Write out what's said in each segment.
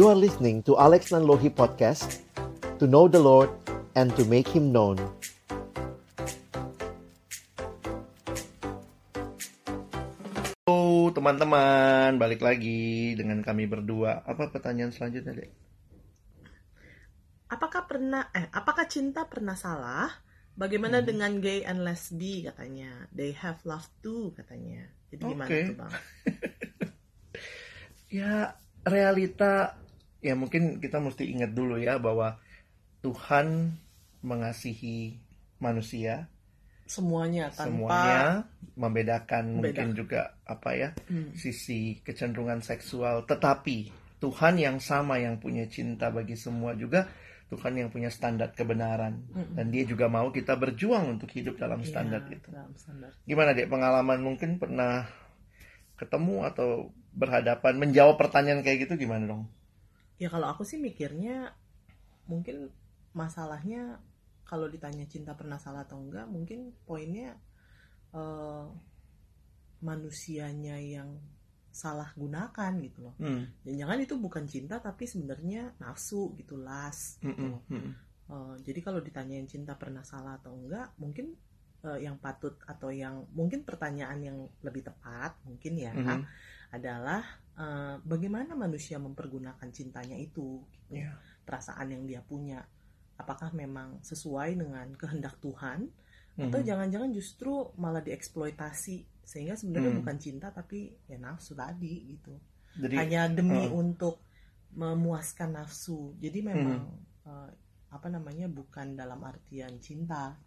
You are listening to Alex Nanlohi Podcast To know the Lord and to make Him known Halo teman-teman, balik lagi dengan kami berdua. Apa pertanyaan selanjutnya, Dek? apakah pernah eh apakah cinta pernah salah? Bagaimana dengan gay and lesbi katanya? They have love too katanya. Jadi gimana Oke. tuh bang? Ya, realita ya mungkin kita mesti ingat dulu ya bahwa Tuhan mengasihi manusia. Semuanya tanpa semuanya membedakan Beda. mungkin juga apa ya Hmm. sisi kecenderungan seksual. Tetapi Tuhan yang sama yang punya cinta bagi semua juga Tuhan yang punya standar kebenaran. Dan dia juga mau kita berjuang untuk hidup dalam Iya, standar itu. dalam standar. gimana dek? Pengalaman mungkin pernah ketemu atau berhadapan menjawab pertanyaan kayak gitu gimana dong Ya kalau aku sih mikirnya mungkin masalahnya kalau ditanya cinta pernah salah atau enggak, mungkin poinnya eh, manusianya yang salah gunakan gitu loh. hmm. Jangan-jangan itu bukan cinta tapi sebenarnya nafsu gitu, las. Mm, gitu. mm, mm. Eh, jadi kalau ditanyain cinta pernah salah atau enggak, mungkin eh, yang patut atau yang mungkin pertanyaan yang lebih tepat mungkin ya Mhm. adalah eh, bagaimana manusia mempergunakan cintanya itu, gitu. Iya. perasaan yang dia punya, apakah memang sesuai dengan kehendak Tuhan atau Mhm. jangan-jangan justru malah dieksploitasi sehingga sebenarnya Hmm. bukan cinta tapi ya nafsu tadi gitu jadi hanya demi eh. untuk memuaskan nafsu. Jadi memang eh, apa namanya bukan dalam artian cinta.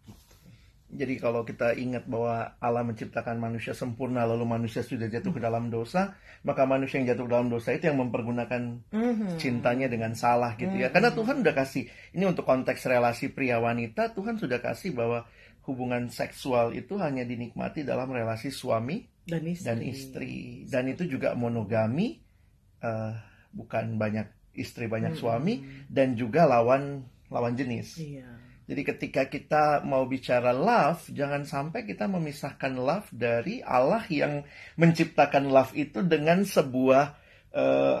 Jadi kalau kita ingat bahwa Allah menciptakan manusia sempurna lalu manusia sudah jatuh ke dalam dosa, maka manusia yang jatuh ke dalam dosa itu yang mempergunakan Mhm. cintanya dengan salah gitu ya. Karena Tuhan udah kasih ini untuk konteks relasi pria wanita, Tuhan sudah kasih bahwa hubungan seksual itu hanya dinikmati dalam relasi suami dan istri. dan istri. Dan itu juga monogami eh, bukan banyak istri banyak Mhm. suami dan juga lawan lawan jenis. Iya. Jadi ketika kita mau bicara love, jangan sampai kita memisahkan love dari Allah yang menciptakan love itu dengan sebuah eh,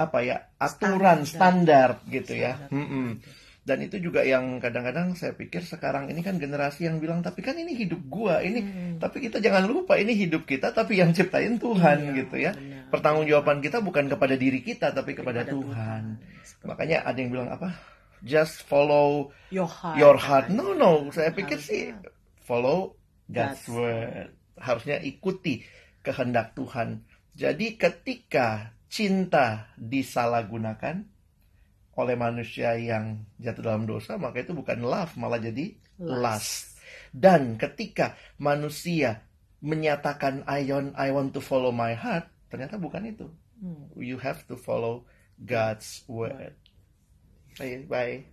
apa ya aturan standar, gitu ya. Mm-mm. Dan itu juga yang kadang-kadang saya pikir sekarang ini kan generasi yang bilang tapi kan ini hidup gua ini. Hmm. Tapi kita jangan lupa ini hidup kita tapi yang ciptain Tuhan Iya, gitu ya. benar. Pertanggungjawaban kita bukan kepada diri kita tapi kepada, Kepada Tuhan. Seperti Makanya ada yang bilang apa? Just follow your heart. your heart. No, no. Saya pikir sih Harusnya follow God's God's word. Harusnya ikuti kehendak Tuhan. Jadi ketika cinta disalahgunakan oleh manusia yang jatuh dalam dosa, maka itu bukan love, malah jadi Lust. lust. Dan ketika manusia menyatakan I want, I want to follow my heart, ternyata bukan itu. Hmm. You have to follow God's word. Bye bye.